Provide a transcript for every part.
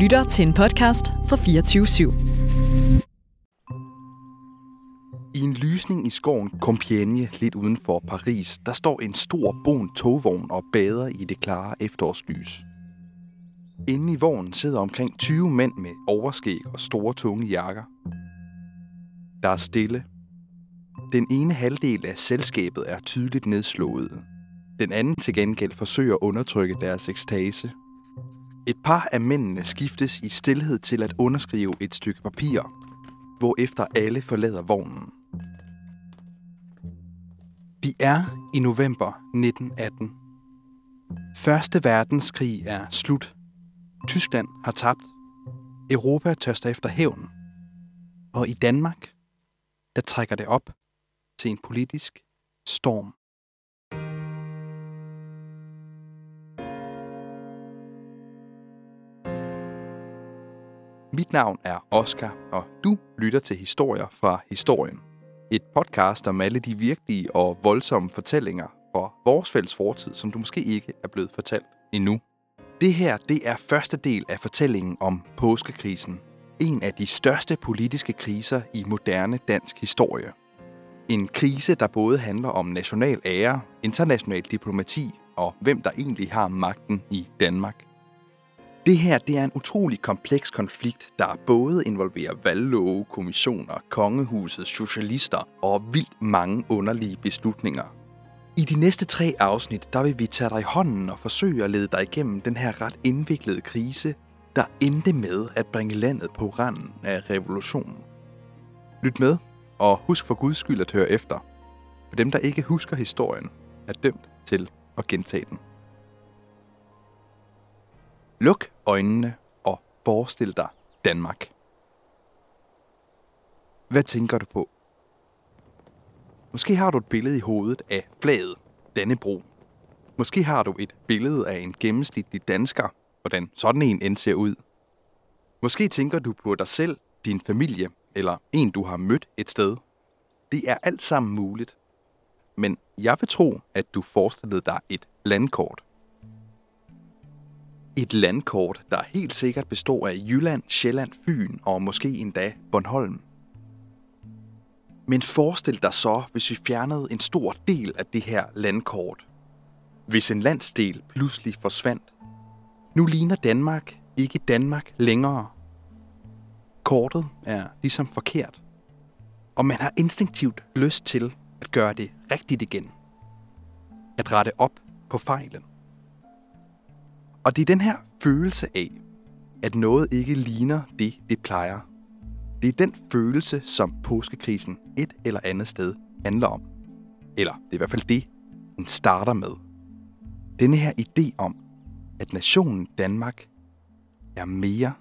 lytter til en podcast fra 24 /7. I en lysning i skoven Compiègne, lidt uden for Paris, der står en stor bon togvogn og bader i det klare efterårslys. Inde i vognen sidder omkring 20 mænd med overskæg og store tunge jakker. Der er stille. Den ene halvdel af selskabet er tydeligt nedslået. Den anden til gengæld forsøger at undertrykke deres ekstase. Et par af mændene skiftes i stillhed til at underskrive et stykke papir, hvorefter alle forlader vognen. Vi er i november 1918. Første verdenskrig er slut. Tyskland har tabt. Europa tørster efter hævn. Og i Danmark, der trækker det op til en politisk storm. Mit navn er Oscar, og du lytter til historier fra historien. Et podcast om alle de virkelige og voldsomme fortællinger fra vores fælles fortid, som du måske ikke er blevet fortalt endnu. Det her, det er første del af fortællingen om påskekrisen. En af de største politiske kriser i moderne dansk historie. En krise, der både handler om national ære, international diplomati og hvem der egentlig har magten i Danmark. Det her det er en utrolig kompleks konflikt, der både involverer valglove, kommissioner, kongehuset, socialister og vildt mange underlige beslutninger. I de næste tre afsnit, der vil vi tage dig i hånden og forsøge at lede dig igennem den her ret indviklede krise, der endte med at bringe landet på randen af revolutionen. Lyt med, og husk for guds skyld at høre efter. For dem, der ikke husker historien, er dømt til at gentage den. Luk øjnene og forestil dig Danmark. Hvad tænker du på? Måske har du et billede i hovedet af flaget Dannebro. Måske har du et billede af en gennemsnitlig dansker, hvordan sådan en end ser ud. Måske tænker du på dig selv, din familie eller en, du har mødt et sted. Det er alt sammen muligt. Men jeg vil tro, at du forestillede dig et landkort. Et landkort, der helt sikkert består af Jylland, Sjælland, Fyn og måske endda Bornholm. Men forestil dig så, hvis vi fjernede en stor del af det her landkort. Hvis en landsdel pludselig forsvandt. Nu ligner Danmark ikke Danmark længere. Kortet er ligesom forkert. Og man har instinktivt lyst til at gøre det rigtigt igen. At rette op på fejlen. Og det er den her følelse af, at noget ikke ligner det, det plejer. Det er den følelse, som påskekrisen et eller andet sted handler om. Eller det er i hvert fald det, den starter med. Denne her idé om, at nationen Danmark er mere,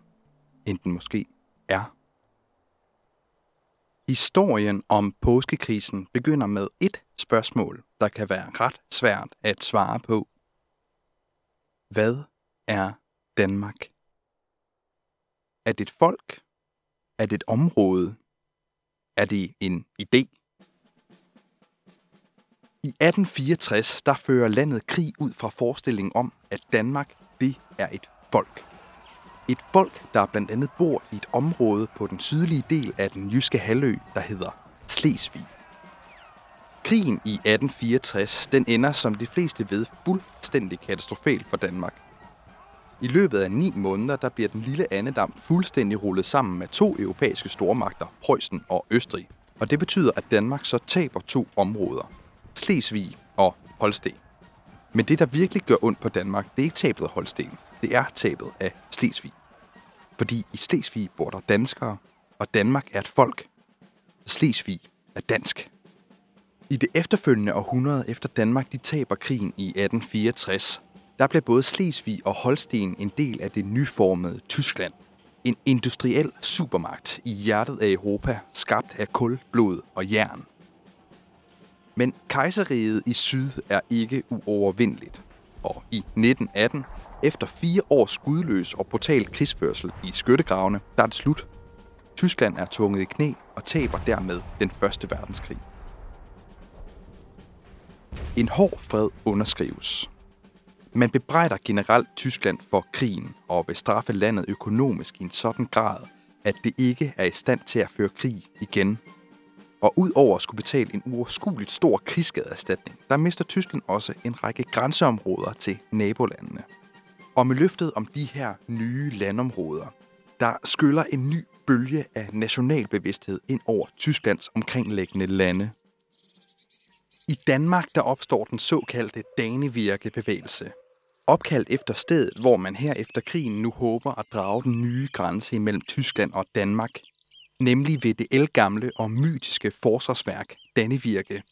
end den måske er. Historien om påskekrisen begynder med et spørgsmål, der kan være ret svært at svare på. Hvad er Danmark? Er det et folk? Er det et område? Er det en idé? I 1864 der fører landet krig ud fra forestillingen om, at Danmark det er et folk. Et folk, der blandt andet bor i et område på den sydlige del af den jyske halvø, der hedder Slesvig. Krigen i 1864 den ender, som de fleste ved, fuldstændig katastrofalt for Danmark. I løbet af ni måneder der bliver den lille Annedam fuldstændig rullet sammen med to europæiske stormagter, Preussen og Østrig. Og det betyder, at Danmark så taber to områder. Slesvig og Holsten. Men det, der virkelig gør ondt på Danmark, det er ikke tabet af Holsten. Det er tabet af Slesvig. Fordi i Slesvig bor der danskere, og Danmark er et folk. Slesvig er dansk. I det efterfølgende århundrede efter Danmark de taber krigen i 1864, der blev både Slesvig og Holsten en del af det nyformede Tyskland. En industriel supermagt i hjertet af Europa, skabt af kul, blod og jern. Men kejseriet i syd er ikke uovervindeligt. Og i 1918, efter fire års skudløs og brutal krigsførsel i skyttegravene, der er det slut. Tyskland er tvunget i knæ og taber dermed den første verdenskrig. En hård fred underskrives, man bebrejder generelt Tyskland for krigen og vil straffe landet økonomisk i en sådan grad, at det ikke er i stand til at føre krig igen. Og udover at skulle betale en uoverskueligt stor krigsskadeerstatning, der mister Tyskland også en række grænseområder til nabolandene. Og med løftet om de her nye landområder, der skyller en ny bølge af nationalbevidsthed ind over Tysklands omkringliggende lande. I Danmark der opstår den såkaldte Danevirke-bevægelse. Opkaldt efter stedet, hvor man her efter krigen nu håber at drage den nye grænse imellem Tyskland og Danmark, nemlig ved det elgamle og mytiske forsvarsværk Dannevirke.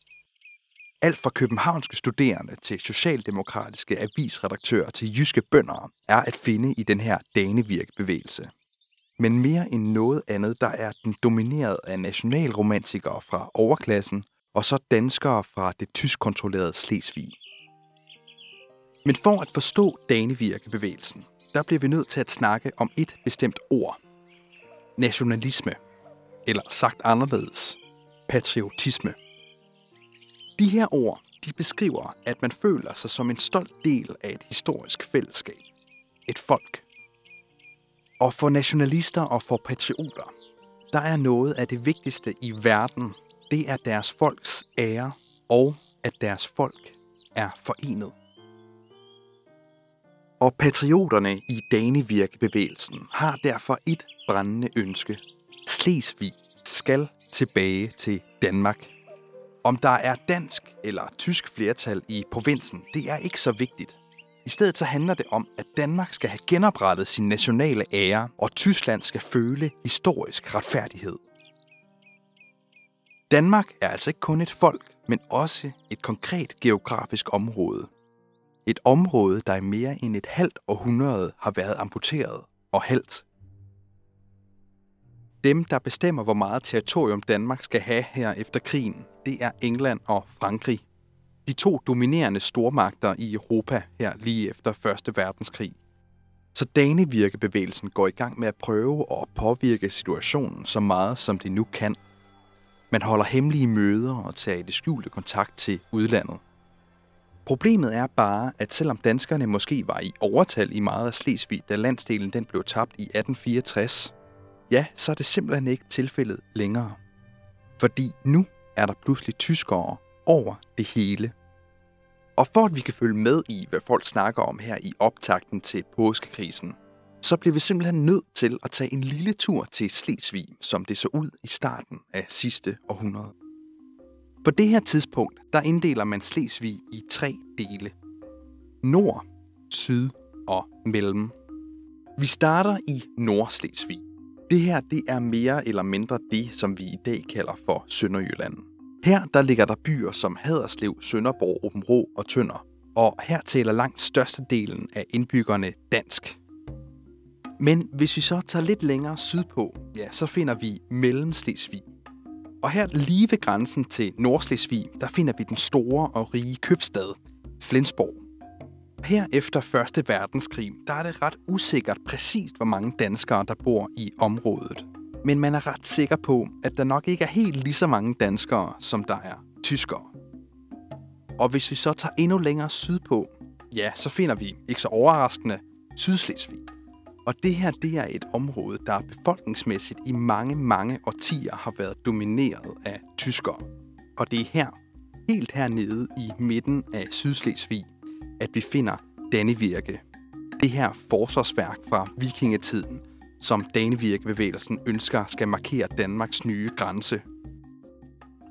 Alt fra københavnske studerende til socialdemokratiske avisredaktører til jyske bønder er at finde i den her Danevirke-bevægelse. Men mere end noget andet, der er den domineret af nationalromantikere fra overklassen og så danskere fra det tysk kontrollerede Slesvig. Men for at forstå danevirkebevægelsen, der bliver vi nødt til at snakke om et bestemt ord. Nationalisme. Eller sagt anderledes, patriotisme. De her ord, de beskriver, at man føler sig som en stolt del af et historisk fællesskab. Et folk. Og for nationalister og for patrioter, der er noget af det vigtigste i verden, det er deres folks ære og at deres folk er forenet. Og patrioterne i Danevirke-bevægelsen har derfor et brændende ønske. Slesvig skal tilbage til Danmark. Om der er dansk eller tysk flertal i provinsen, det er ikke så vigtigt. I stedet så handler det om, at Danmark skal have genoprettet sin nationale ære, og Tyskland skal føle historisk retfærdighed. Danmark er altså ikke kun et folk, men også et konkret geografisk område. Et område, der i mere end et halvt århundrede har været amputeret og halvt. Dem, der bestemmer, hvor meget territorium Danmark skal have her efter krigen, det er England og Frankrig. De to dominerende stormagter i Europa her lige efter 1. verdenskrig. Så Danevirkebevægelsen går i gang med at prøve at påvirke situationen så meget, som de nu kan. Man holder hemmelige møder og tager i det skjulte kontakt til udlandet. Problemet er bare, at selvom danskerne måske var i overtal i meget af Slesvig, da landsdelen den blev tabt i 1864, ja, så er det simpelthen ikke tilfældet længere. Fordi nu er der pludselig tyskere over det hele. Og for at vi kan følge med i, hvad folk snakker om her i optakten til påskekrisen, så bliver vi simpelthen nødt til at tage en lille tur til Slesvig, som det så ud i starten af sidste århundrede. På det her tidspunkt, der inddeler man Slesvig i tre dele. Nord, Syd og Mellem. Vi starter i Nordslesvig. Det her det er mere eller mindre det, som vi i dag kalder for Sønderjylland. Her der ligger der byer som Haderslev, Sønderborg, Åbenrå og Tønder. Og her taler langt størstedelen af indbyggerne dansk. Men hvis vi så tager lidt længere sydpå, ja, så finder vi Mellemslesvig. Og her lige ved grænsen til Nordslesvig, der finder vi den store og rige købstad, Flensborg. Her efter 1. verdenskrig, der er det ret usikkert præcist, hvor mange danskere, der bor i området. Men man er ret sikker på, at der nok ikke er helt lige så mange danskere, som der er tyskere. Og hvis vi så tager endnu længere sydpå, ja, så finder vi, ikke så overraskende, Sydslesvig. Og det her, det er et område, der befolkningsmæssigt i mange, mange årtier har været domineret af tyskere. Og det er her, helt hernede i midten af Sydslesvig, at vi finder Dannevirke. Det her forsvarsværk fra vikingetiden, som Danevirke-bevægelsen ønsker skal markere Danmarks nye grænse.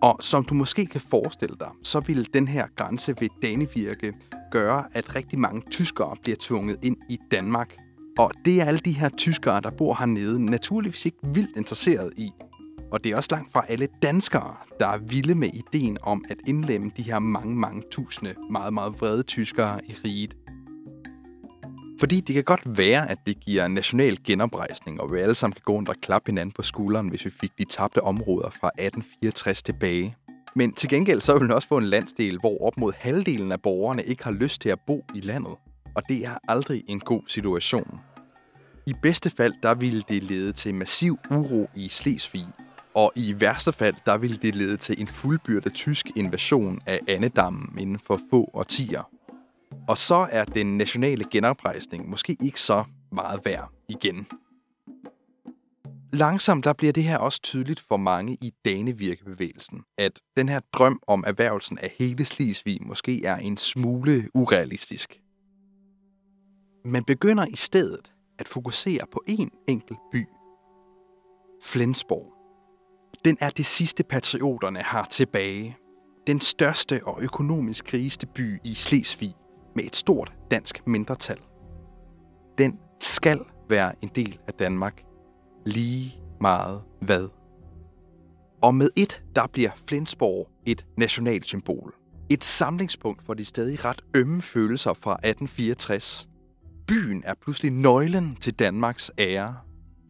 Og som du måske kan forestille dig, så vil den her grænse ved Danevirke gøre, at rigtig mange tyskere bliver tvunget ind i Danmark. Og det er alle de her tyskere, der bor hernede, naturligvis ikke vildt interesseret i. Og det er også langt fra alle danskere, der er vilde med ideen om at indlemme de her mange, mange tusinde meget, meget vrede tyskere i riget. Fordi det kan godt være, at det giver national genoprejsning, og vi alle sammen kan gå rundt og klappe hinanden på skulderen, hvis vi fik de tabte områder fra 1864 tilbage. Men til gengæld så vil vi også få en landsdel, hvor op mod halvdelen af borgerne ikke har lyst til at bo i landet. Og det er aldrig en god situation. I bedste fald, der ville det lede til massiv uro i Slesvig, og i værste fald, der ville det lede til en fuldbyrdet tysk invasion af Annedammen inden for få årtier. Og så er den nationale genoprejsning måske ikke så meget værd igen. Langsomt der bliver det her også tydeligt for mange i Danevirkebevægelsen, at den her drøm om erhvervelsen af hele Slesvig måske er en smule urealistisk. Man begynder i stedet at fokusere på en enkelt by. Flensborg. Den er det sidste patrioterne har tilbage. Den største og økonomisk rigeste by i Slesvig med et stort dansk mindretal. Den skal være en del af Danmark. Lige meget hvad. Og med et, der bliver Flensborg et nationalt symbol. Et samlingspunkt for de stadig ret ømme følelser fra 1864. Byen er pludselig nøglen til Danmarks ære.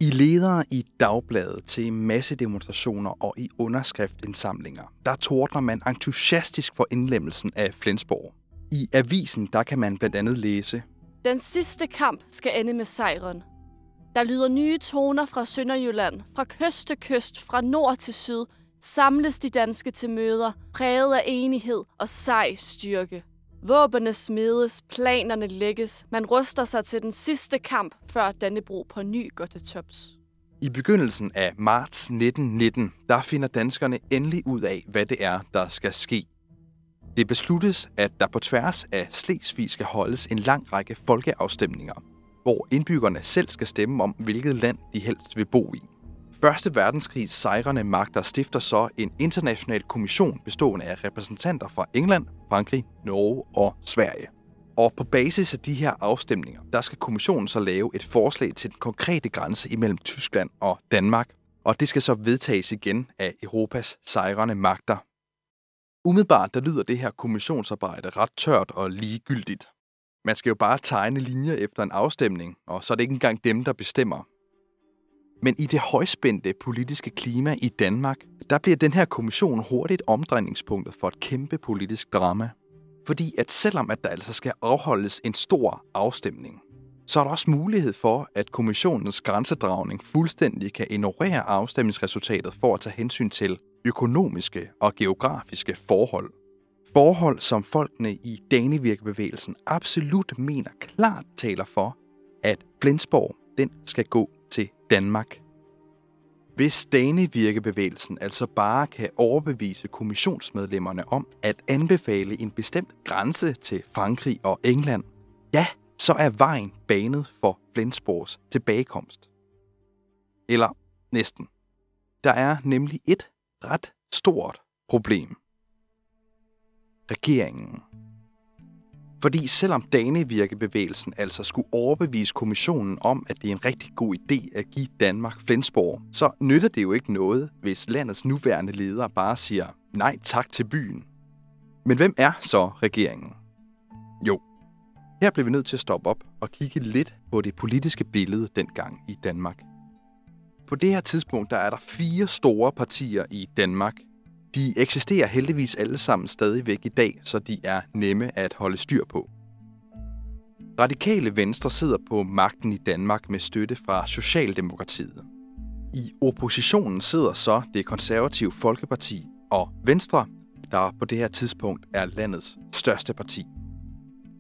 I ledere i dagbladet til massedemonstrationer og i underskriftindsamlinger, der tordner man entusiastisk for indlemmelsen af Flensborg. I avisen der kan man blandt andet læse, Den sidste kamp skal ende med sejren. Der lyder nye toner fra Sønderjylland, fra kyst til kyst, fra nord til syd, samles de danske til møder, præget af enighed og sej styrke. Våbene smedes, planerne lægges, man ruster sig til den sidste kamp, før Dannebro på ny går til tops. I begyndelsen af marts 1919, der finder danskerne endelig ud af, hvad det er, der skal ske. Det besluttes, at der på tværs af Slesvig skal holdes en lang række folkeafstemninger, hvor indbyggerne selv skal stemme om, hvilket land de helst vil bo i. Første verdenskrigs sejrende magter stifter så en international kommission bestående af repræsentanter fra England, Frankrig, Norge og Sverige. Og på basis af de her afstemninger, der skal kommissionen så lave et forslag til den konkrete grænse imellem Tyskland og Danmark, og det skal så vedtages igen af Europas sejrende magter. Umiddelbart der lyder det her kommissionsarbejde ret tørt og ligegyldigt. Man skal jo bare tegne linjer efter en afstemning, og så er det ikke engang dem, der bestemmer. Men i det højspændte politiske klima i Danmark, der bliver den her kommission hurtigt omdrejningspunktet for et kæmpe politisk drama. Fordi at selvom at der altså skal afholdes en stor afstemning, så er der også mulighed for, at kommissionens grænsedragning fuldstændig kan ignorere afstemningsresultatet for at tage hensyn til økonomiske og geografiske forhold. Forhold, som folkene i Danevirkebevægelsen absolut mener klart taler for, at Flensborg den skal gå Danmark. Hvis Danevirkebevægelsen altså bare kan overbevise kommissionsmedlemmerne om at anbefale en bestemt grænse til Frankrig og England, ja, så er vejen banet for Flensborgs tilbagekomst. Eller næsten. Der er nemlig et ret stort problem. Regeringen. Fordi selvom Danevirkebevægelsen altså skulle overbevise kommissionen om, at det er en rigtig god idé at give Danmark Flensborg, så nytter det jo ikke noget, hvis landets nuværende ledere bare siger nej tak til byen. Men hvem er så regeringen? Jo, her bliver vi nødt til at stoppe op og kigge lidt på det politiske billede dengang i Danmark. På det her tidspunkt der er der fire store partier i Danmark. De eksisterer heldigvis alle sammen stadigvæk i dag, så de er nemme at holde styr på. Radikale Venstre sidder på magten i Danmark med støtte fra Socialdemokratiet. I oppositionen sidder så det konservative Folkeparti og Venstre, der på det her tidspunkt er landets største parti.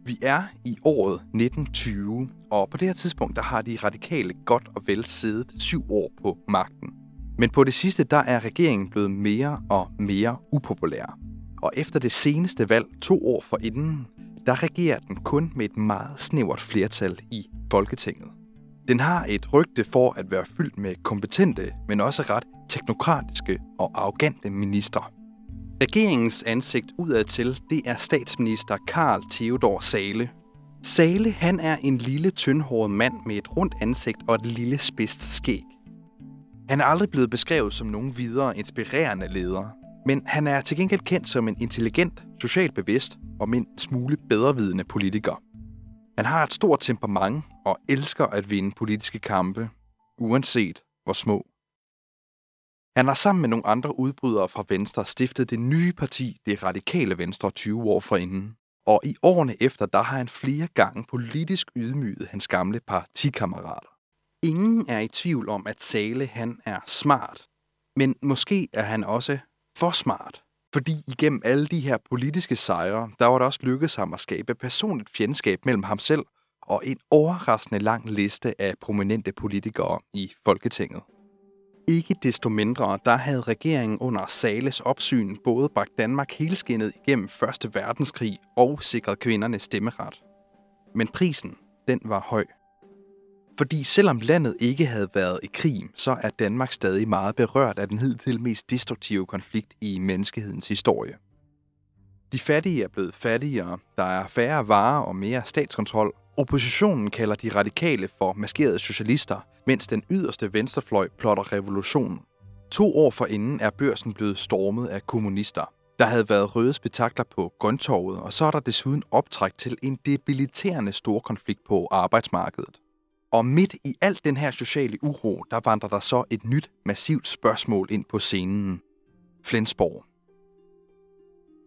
Vi er i året 1920, og på det her tidspunkt der har de radikale godt og vel siddet syv år på magten. Men på det sidste der er regeringen blevet mere og mere upopulær. Og efter det seneste valg to år forinden, der regerer den kun med et meget snævert flertal i Folketinget. Den har et rygte for at være fyldt med kompetente, men også ret teknokratiske og arrogante ministre. Regeringens ansigt udadtil, det er statsminister Karl Theodor Sale. Sale, han er en lille, tyndhåret mand med et rundt ansigt og et lille spidst skæg. Han er aldrig blevet beskrevet som nogen videre inspirerende leder, men han er til gengæld kendt som en intelligent, socialt bevidst og en smule bedrevidende politiker. Han har et stort temperament og elsker at vinde politiske kampe, uanset hvor små. Han har sammen med nogle andre udbrydere fra Venstre stiftet det nye parti, det radikale Venstre 20 år forinden. Og i årene efter, der har han flere gange politisk ydmyget hans gamle partikammerater. Ingen er i tvivl om, at Sale han er smart, men måske er han også for smart. Fordi igennem alle de her politiske sejre, der var det også lykkedes ham at skabe personligt fjendskab mellem ham selv og en overraskende lang liste af prominente politikere i Folketinget. Ikke desto mindre, der havde regeringen under Sales opsyn både bragt Danmark helskindet igennem Første verdenskrig og sikret kvinderne stemmeret. Men prisen, den var høj. Fordi selvom landet ikke havde været i krig, så er Danmark stadig meget berørt af den hidtil mest destruktive konflikt i menneskehedens historie. De fattige er blevet fattigere, der er færre varer og mere statskontrol. Oppositionen kalder de radikale for maskerede socialister, mens den yderste venstrefløj plotter revolution. To år forinden er børsen blevet stormet af kommunister. Der havde været røde spektakler på Grøntorvet, og så er der desuden optræk til en debiliterende stor konflikt på arbejdsmarkedet. Og midt i alt den her sociale uro, der vandrer der så et nyt, massivt spørgsmål ind på scenen. Flensborg.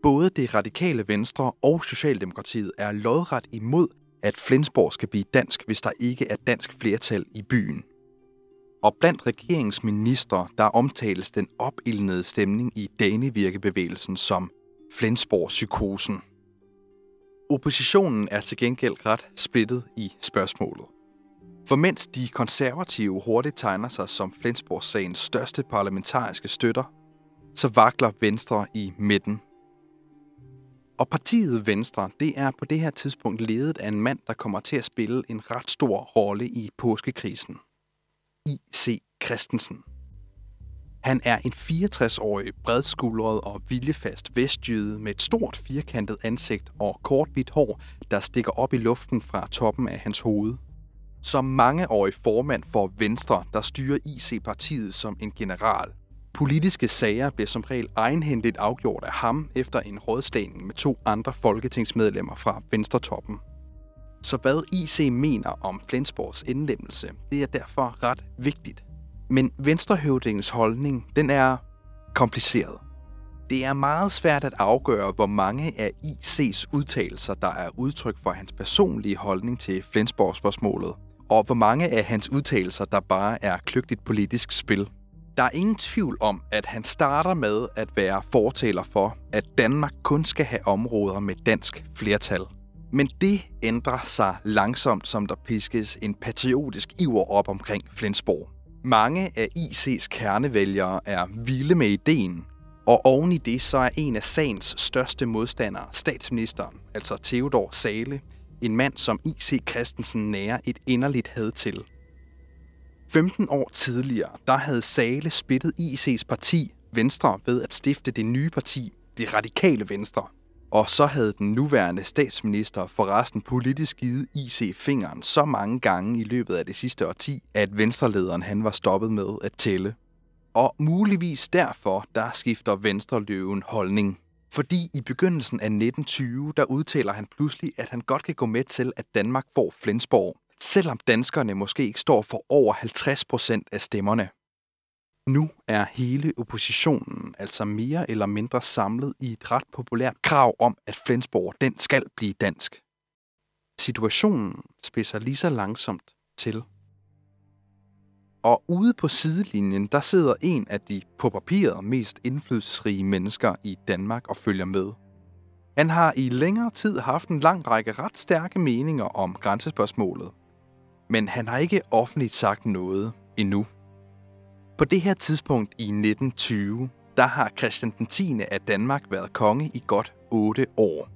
Både det radikale venstre og Socialdemokratiet er lodret imod, at Flensborg skal blive dansk, hvis der ikke er dansk flertal i byen. Og blandt regeringsministre, der omtales den opildnede stemning i Danevirkebevægelsen som Flensborg-psykosen. Oppositionen er til gengæld ret splittet i spørgsmålet. For mens de konservative hurtigt tegner sig som Flensborg-sagens største parlamentariske støtter, så vakler Venstre i midten. Og partiet Venstre, det er på det her tidspunkt ledet af en mand, der kommer til at spille en ret stor rolle i påskekrisen. I.C. Christensen. Han er en 64-årig, bredskuldret og viljefast vestjyde med et stort firkantet ansigt og kort hvidt hår, der stikker op i luften fra toppen af hans hoved – som mangeårig formand for Venstre, der styrer IC-partiet som en general. Politiske sager bliver som regel egenhændigt afgjort af ham efter en rådslagning med to andre folketingsmedlemmer fra Venstretoppen. Så hvad IC mener om Flensborgs indlemmelse, det er derfor ret vigtigt. Men Venstrehøvdingens holdning, den er kompliceret. Det er meget svært at afgøre, hvor mange af IC's udtalelser, der er udtryk for hans personlige holdning til Flensborg-spørgsmålet, og hvor mange af hans udtalelser, der bare er kløgtigt politisk spil. Der er ingen tvivl om, at han starter med at være fortaler for, at Danmark kun skal have områder med dansk flertal. Men det ændrer sig langsomt, som der piskes en patriotisk iver op omkring Flensborg. Mange af IC's kernevælgere er vilde med ideen, og oven i det så er en af sagens største modstandere, statsministeren, altså Theodor Sale, en mand, som I.C. Christensen nærer et inderligt had til. 15 år tidligere, der havde Sale spittet IC's parti Venstre ved at stifte det nye parti, det radikale Venstre. Og så havde den nuværende statsminister forresten politisk givet IC fingeren så mange gange i løbet af det sidste årti, at venstrelederen han var stoppet med at tælle. Og muligvis derfor, der skifter venstreløven holdning. Fordi i begyndelsen af 1920, der udtaler han pludselig, at han godt kan gå med til, at Danmark får Flensborg, selvom danskerne måske ikke står for over 50 procent af stemmerne. Nu er hele oppositionen altså mere eller mindre samlet i et ret populært krav om, at Flensborg den skal blive dansk. Situationen spidser lige så langsomt til. Og ude på sidelinjen, der sidder en af de på papiret mest indflydelsesrige mennesker i Danmark og følger med. Han har i længere tid haft en lang række ret stærke meninger om grænsespørgsmålet. Men han har ikke offentligt sagt noget endnu. På det her tidspunkt i 1920, der har Christian den 10. af Danmark været konge i godt 8 år.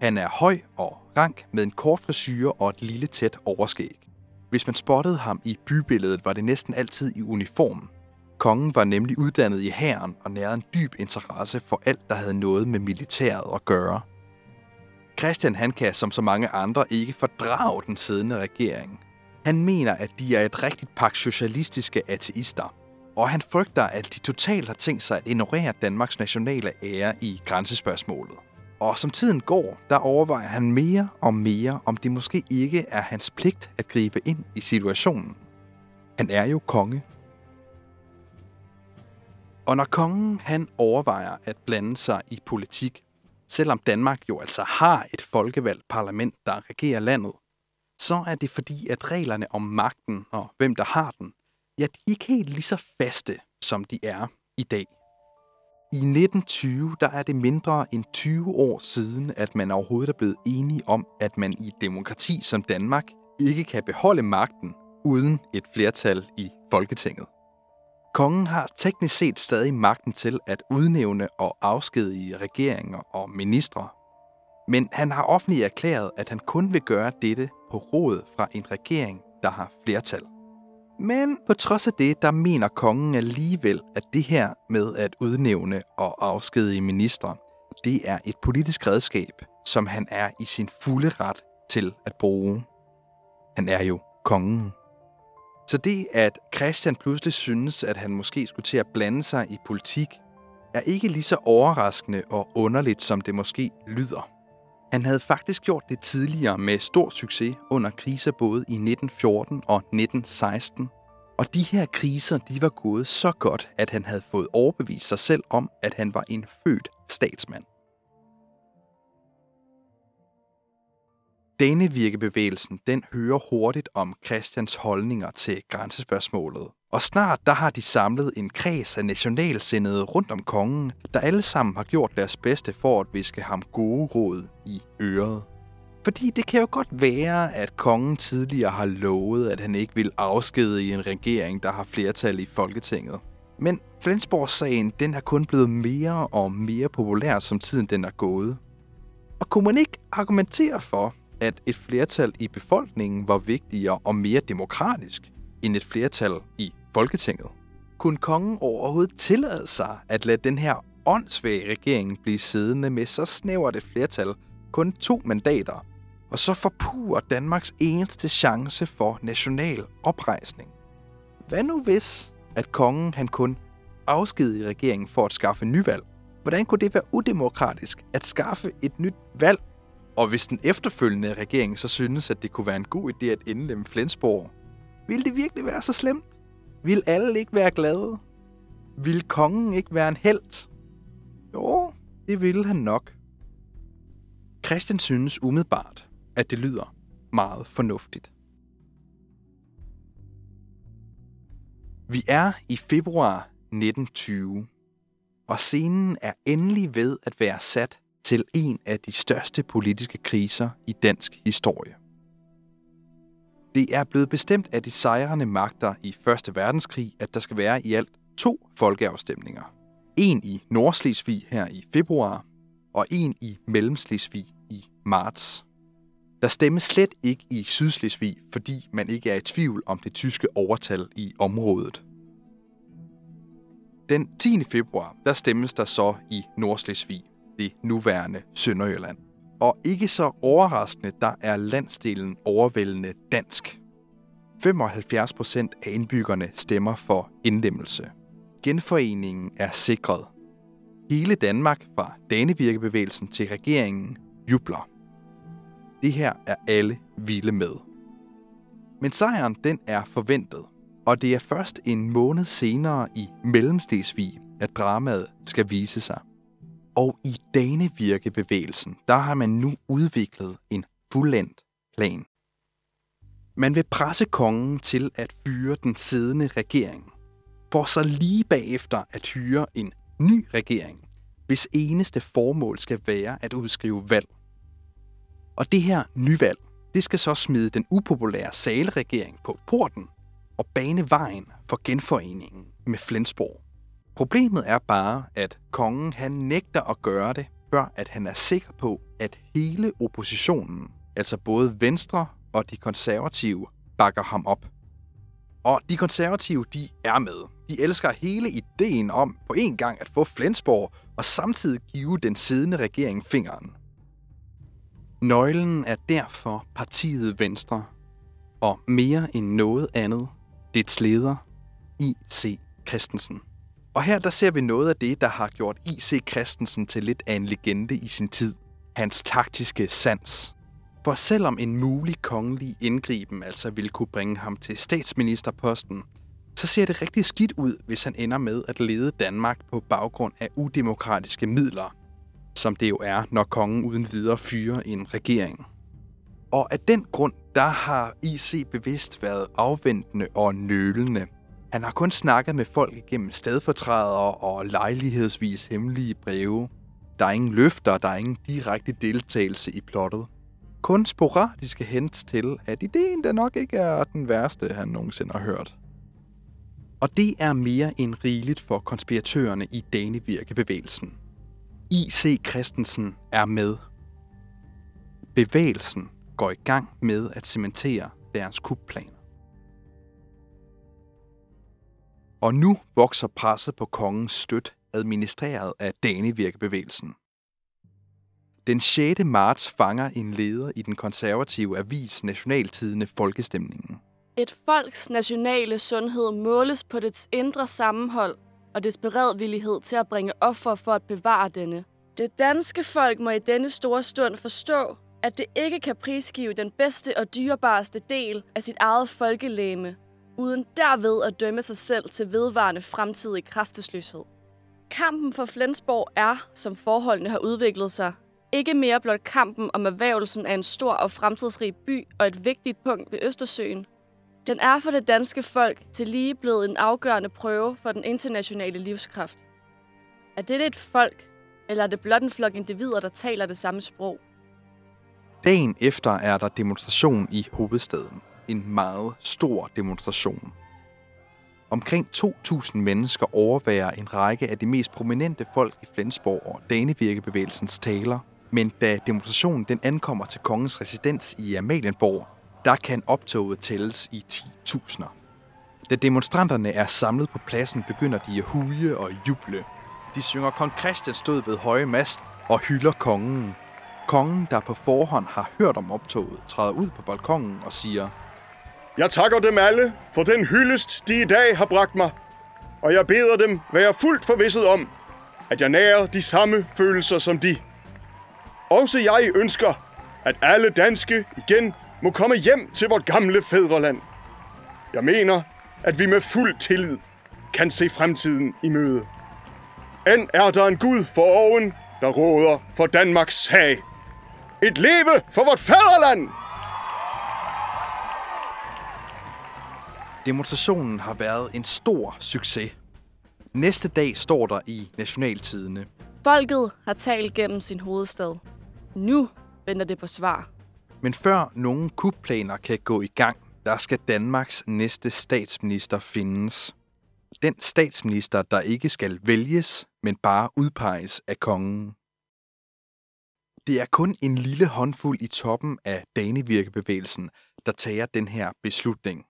Han er høj og rank med en kort frisyr og et lille tæt overskæg. Hvis man spottede ham i bybilledet, var det næsten altid i uniform. Kongen var nemlig uddannet i hæren og nærede en dyb interesse for alt, der havde noget med militæret at gøre. Christian han kan som så mange andre ikke fordrage den siddende regering. Han mener, at de er et rigtigt pak socialistiske ateister, og han frygter, at de totalt har tænkt sig at ignorere Danmarks nationale ære i grænsespørgsmålet. Og som tiden går, der overvejer han mere og mere, om det måske ikke er hans pligt at gribe ind i situationen. Han er jo konge. Og når kongen han overvejer at blande sig i politik, selvom Danmark jo altså har et folkevalgt parlament, der regerer landet, så er det fordi, at reglerne om magten og hvem der har den, ja, de er ikke helt lige så faste, som de er i dag. I 1920 der er det mindre end 20 år siden, at man overhovedet er blevet enige om, at man i et demokrati som Danmark ikke kan beholde magten uden et flertal i Folketinget. Kongen har teknisk set stadig magten til at udnævne og afskedige regeringer og ministre. Men han har offentligt erklæret, at han kun vil gøre dette på råd fra en regering, der har flertal. Men på trods af det, der mener kongen alligevel, at det her med at udnævne og afskedige ministre, det er et politisk redskab, som han er i sin fulde ret til at bruge. Han er jo kongen. Så det, at Christian pludselig synes, at han måske skulle til at blande sig i politik, er ikke lige så overraskende og underligt, som det måske lyder. Han havde faktisk gjort det tidligere med stor succes under kriser både i 1914 og 1916. Og de her kriser, de var gået så godt, at han havde fået overbevist sig selv om, at han var en født statsmand. Danevirkebevægelsen den hører hurtigt om Christians holdninger til grænsespørgsmålet. Og snart der har de samlet en kreds af nationalsindede rundt om kongen, der alle sammen har gjort deres bedste for at viske ham gode råd i øret. Fordi det kan jo godt være, at kongen tidligere har lovet, at han ikke vil afskede i en regering, der har flertal i Folketinget. Men Flensborg-sagen den er kun blevet mere og mere populær, som tiden den er gået. Og kunne man ikke argumentere for, at et flertal i befolkningen var vigtigere og mere demokratisk end et flertal i Folketinget. Kunne kongen overhovedet tillade sig at lade den her åndssvage regering blive siddende med så snævert et flertal, kun to mandater, og så forpurer Danmarks eneste chance for national oprejsning? Hvad nu hvis, at kongen han kun afskedige regeringen for at skaffe nyvalg? Hvordan kunne det være udemokratisk at skaffe et nyt valg og hvis den efterfølgende regering så synes, at det kunne være en god idé at indlemme Flensborg, ville det virkelig være så slemt? Vil alle ikke være glade? Vil kongen ikke være en held? Jo, det ville han nok. Christian synes umiddelbart, at det lyder meget fornuftigt. Vi er i februar 1920, og scenen er endelig ved at være sat til en af de største politiske kriser i dansk historie. Det er blevet bestemt af de sejrende magter i 1. verdenskrig, at der skal være i alt to folkeafstemninger. En i Nordslesvig her i februar, og en i Mellemslesvig i marts. Der stemmes slet ikke i Sydslesvig, fordi man ikke er i tvivl om det tyske overtal i området. Den 10. februar, der stemmes der så i Nordslesvig, det nuværende Sønderjylland. Og ikke så overraskende, der er landsdelen overvældende dansk. 75 procent af indbyggerne stemmer for indlemmelse. Genforeningen er sikret. Hele Danmark fra Danevirkebevægelsen til regeringen jubler. Det her er alle vilde med. Men sejren den er forventet, og det er først en måned senere i Mellemstesvig, at dramaet skal vise sig. Og i Danevirkebevægelsen, der har man nu udviklet en fuldendt plan. Man vil presse kongen til at fyre den siddende regering, for så lige bagefter at hyre en ny regering, hvis eneste formål skal være at udskrive valg. Og det her nyvalg, det skal så smide den upopulære salregering på porten og bane vejen for genforeningen med Flensborg. Problemet er bare, at kongen han nægter at gøre det, før at han er sikker på, at hele oppositionen, altså både Venstre og de konservative, bakker ham op. Og de konservative, de er med. De elsker hele ideen om på en gang at få Flensborg og samtidig give den siddende regering fingeren. Nøglen er derfor partiet Venstre, og mere end noget andet, dets leder, I.C. Christensen. Og her der ser vi noget af det, der har gjort I.C. Christensen til lidt af en legende i sin tid. Hans taktiske sans. For selvom en mulig kongelig indgriben altså ville kunne bringe ham til statsministerposten, så ser det rigtig skidt ud, hvis han ender med at lede Danmark på baggrund af udemokratiske midler, som det jo er, når kongen uden videre fyrer en regering. Og af den grund, der har IC bevidst været afventende og nølende – han har kun snakket med folk igennem stedfortrædere og lejlighedsvis hemmelige breve. Der er ingen løfter, der er ingen direkte deltagelse i plottet. Kun sporadiske hints til, at ideen der nok ikke er den værste, han nogensinde har hørt. Og det er mere end rigeligt for konspiratørerne i Danevirkebevægelsen. I.C. Christensen er med. Bevægelsen går i gang med at cementere deres kupplaner. Og nu vokser presset på kongens støt, administreret af Danevirkebevægelsen. Den 6. marts fanger en leder i den konservative avis Nationaltidende Folkestemningen. Et folks nationale sundhed måles på dets indre sammenhold og dets beredvillighed til at bringe offer for at bevare denne. Det danske folk må i denne store stund forstå, at det ikke kan prisgive den bedste og dyrebareste del af sit eget folkelæme, uden derved at dømme sig selv til vedvarende fremtidig kraftesløshed. Kampen for Flensborg er, som forholdene har udviklet sig, ikke mere blot kampen om erhvervelsen af en stor og fremtidsrig by og et vigtigt punkt ved Østersøen. Den er for det danske folk til lige blevet en afgørende prøve for den internationale livskraft. Er det et folk, eller er det blot en flok individer, der taler det samme sprog? Dagen efter er der demonstration i hovedstaden. En meget stor demonstration. Omkring 2.000 mennesker overværer en række af de mest prominente folk i Flensborg og Danevirkebevægelsens taler. Men da demonstrationen den ankommer til kongens residens i Amalienborg, der kan optoget tælles i 10.000'er. Da demonstranterne er samlet på pladsen, begynder de at huge og juble. De synger Kong Christian stod ved høje mast og hylder kongen. Kongen, der på forhånd har hørt om optoget, træder ud på balkongen og siger, jeg takker dem alle for den hyldest, de i dag har bragt mig, og jeg beder dem være fuldt forvisset om, at jeg nærer de samme følelser som de. Også jeg ønsker, at alle danske igen må komme hjem til vort gamle fædreland. Jeg mener, at vi med fuld tillid kan se fremtiden i møde. End er der en Gud for oven, der råder for Danmarks sag. Et leve for vort fædreland! Demonstrationen har været en stor succes. Næste dag står der i Nationaltidene. Folket har talt gennem sin hovedstad. Nu venter det på svar. Men før nogen kupplaner kan gå i gang, der skal Danmarks næste statsminister findes. Den statsminister, der ikke skal vælges, men bare udpeges af kongen. Det er kun en lille håndfuld i toppen af Danevirkebevægelsen, der tager den her beslutning.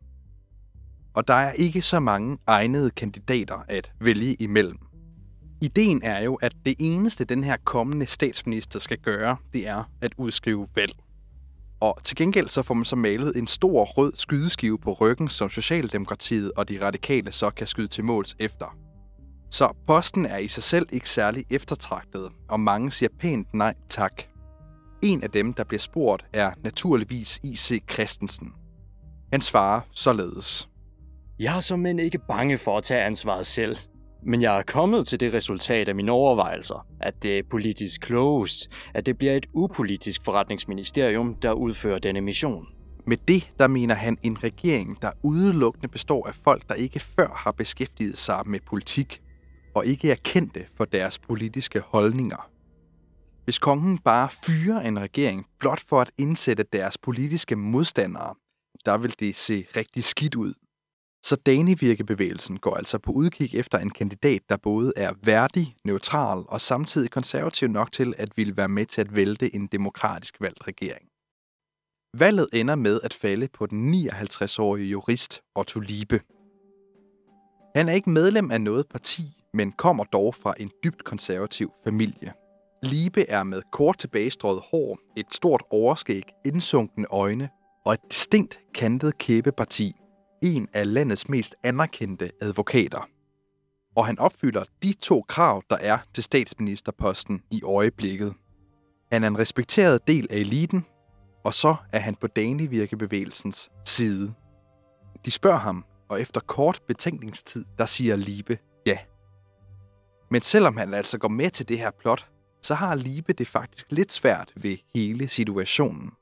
Og der er ikke så mange egnede kandidater at vælge imellem. Ideen er jo, at det eneste, den her kommende statsminister skal gøre, det er at udskrive valg. Og til gengæld så får man så malet en stor rød skydeskive på ryggen, som Socialdemokratiet og de radikale så kan skyde til måls efter. Så posten er i sig selv ikke særlig eftertragtet, og mange siger pænt nej tak. En af dem, der bliver spurgt, er naturligvis I.C. Christensen. Han svarer således. Jeg er som ikke bange for at tage ansvaret selv. Men jeg er kommet til det resultat af mine overvejelser, at det er politisk klogest, at det bliver et upolitisk forretningsministerium, der udfører denne mission. Med det, der mener han en regering, der udelukkende består af folk, der ikke før har beskæftiget sig med politik, og ikke er kendte for deres politiske holdninger. Hvis kongen bare fyrer en regering blot for at indsætte deres politiske modstandere, der vil det se rigtig skidt ud. Så Danevirkebevægelsen går altså på udkig efter en kandidat, der både er værdig, neutral og samtidig konservativ nok til at ville være med til at vælte en demokratisk valgt regering. Valget ender med at falde på den 59-årige jurist Otto Liebe. Han er ikke medlem af noget parti, men kommer dog fra en dybt konservativ familie. Liebe er med kort tilbagestrøget hår, et stort overskæg, indsunkne øjne og et distinkt kantet kæbeparti, en af landets mest anerkendte advokater. Og han opfylder de to krav, der er til statsministerposten i øjeblikket. Han er en respekteret del af eliten, og så er han på Danevirkebevægelsens side. De spørger ham, og efter kort betænkningstid, der siger Libe ja. Men selvom han altså går med til det her plot, så har Libe det faktisk lidt svært ved hele situationen.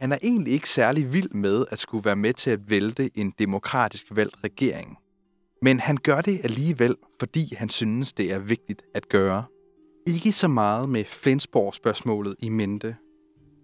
Han er egentlig ikke særlig vild med at skulle være med til at vælte en demokratisk valgt regering. Men han gør det alligevel, fordi han synes, det er vigtigt at gøre. Ikke så meget med Flensborg-spørgsmålet i mente,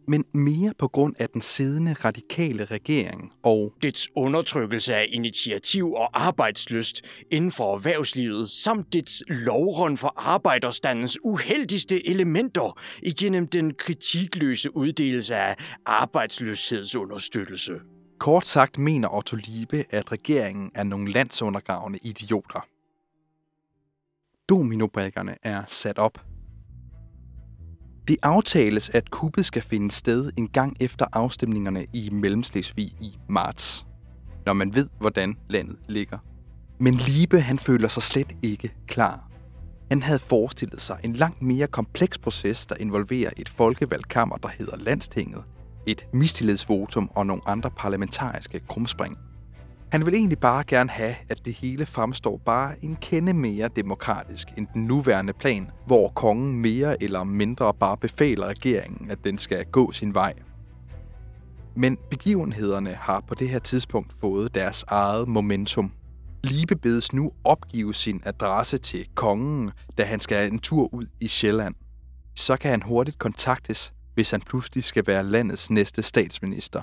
men mere på grund af den siddende radikale regering og dets undertrykkelse af initiativ og arbejdsløst inden for erhvervslivet, samt dets lovrund for arbejderstandens uheldigste elementer igennem den kritikløse uddelelse af arbejdsløshedsunderstøttelse. Kort sagt mener Otto Liebe, at regeringen er nogle landsundergravende idioter. Dominobrikkerne er sat op. Det aftales, at kuppet skal finde sted en gang efter afstemningerne i Mellemslesvig i marts, når man ved, hvordan landet ligger. Men Liebe han føler sig slet ikke klar. Han havde forestillet sig en langt mere kompleks proces, der involverer et folkevalgt kammer, der hedder Landstinget, et mistillidsvotum og nogle andre parlamentariske krumspring. Han vil egentlig bare gerne have, at det hele fremstår bare en kende mere demokratisk end den nuværende plan, hvor kongen mere eller mindre bare befaler regeringen, at den skal gå sin vej. Men begivenhederne har på det her tidspunkt fået deres eget momentum. Libe bedes nu opgive sin adresse til kongen, da han skal en tur ud i Sjælland. Så kan han hurtigt kontaktes, hvis han pludselig skal være landets næste statsminister.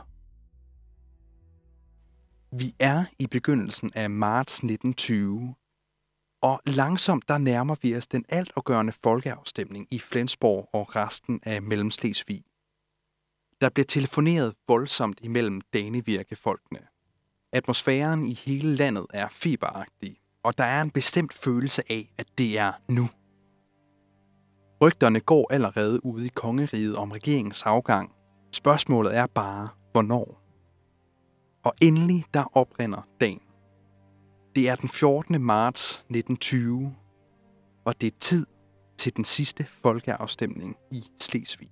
Vi er i begyndelsen af marts 1920, og langsomt der nærmer vi os den altafgørende folkeafstemning i Flensborg og resten af Mellemslesvig. Der bliver telefoneret voldsomt imellem danevirkefolkene. Atmosfæren i hele landet er fiberagtig, og der er en bestemt følelse af, at det er nu. Rygterne går allerede ude i kongeriget om regeringens afgang. Spørgsmålet er bare, hvornår. Og endelig der oprinder dagen. Det er den 14. marts 1920, og det er tid til den sidste folkeafstemning i Slesvig.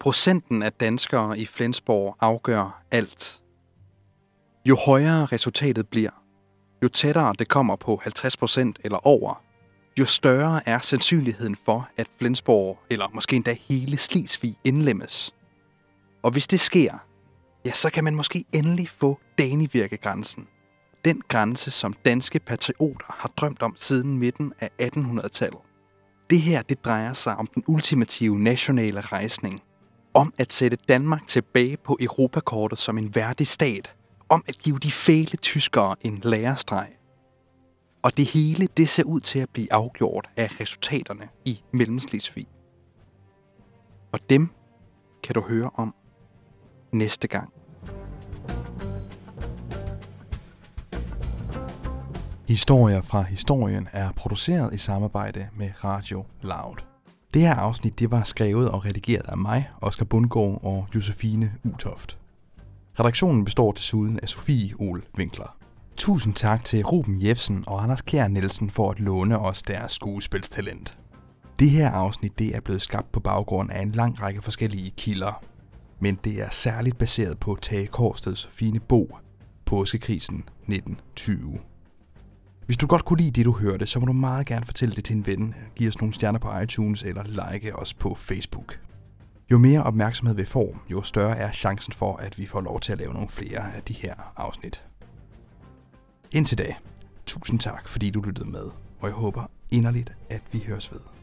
Procenten af danskere i Flensborg afgør alt. Jo højere resultatet bliver, jo tættere det kommer på 50% eller over, jo større er sandsynligheden for, at Flensborg, eller måske endda hele Slesvig, indlemmes. Og hvis det sker, ja, så kan man måske endelig få Danivirkegrænsen. Den grænse, som danske patrioter har drømt om siden midten af 1800-tallet. Det her, det drejer sig om den ultimative nationale rejsning. Om at sætte Danmark tilbage på Europakortet som en værdig stat. Om at give de fæle tyskere en lærestreg. Og det hele, det ser ud til at blive afgjort af resultaterne i Mellemslesvig. Og dem kan du høre om næste gang. Historier fra historien er produceret i samarbejde med Radio Loud. Det her afsnit det var skrevet og redigeret af mig, Oscar Bundgaard og Josefine Utoft. Redaktionen består desuden af Sofie Ol Winkler. Tusind tak til Ruben Jebsen og Anders Kjær Nielsen for at låne os deres skuespilstalent. Det her afsnit det er blevet skabt på baggrund af en lang række forskellige kilder, men det er særligt baseret på Tage Kårsteds fine bog, Påskekrisen 1920. Hvis du godt kunne lide det, du hørte, så må du meget gerne fortælle det til en ven. Giv os nogle stjerner på iTunes eller like os på Facebook. Jo mere opmærksomhed vi får, jo større er chancen for, at vi får lov til at lave nogle flere af de her afsnit. Indtil da, tusind tak, fordi du lyttede med, og jeg håber inderligt, at vi høres ved.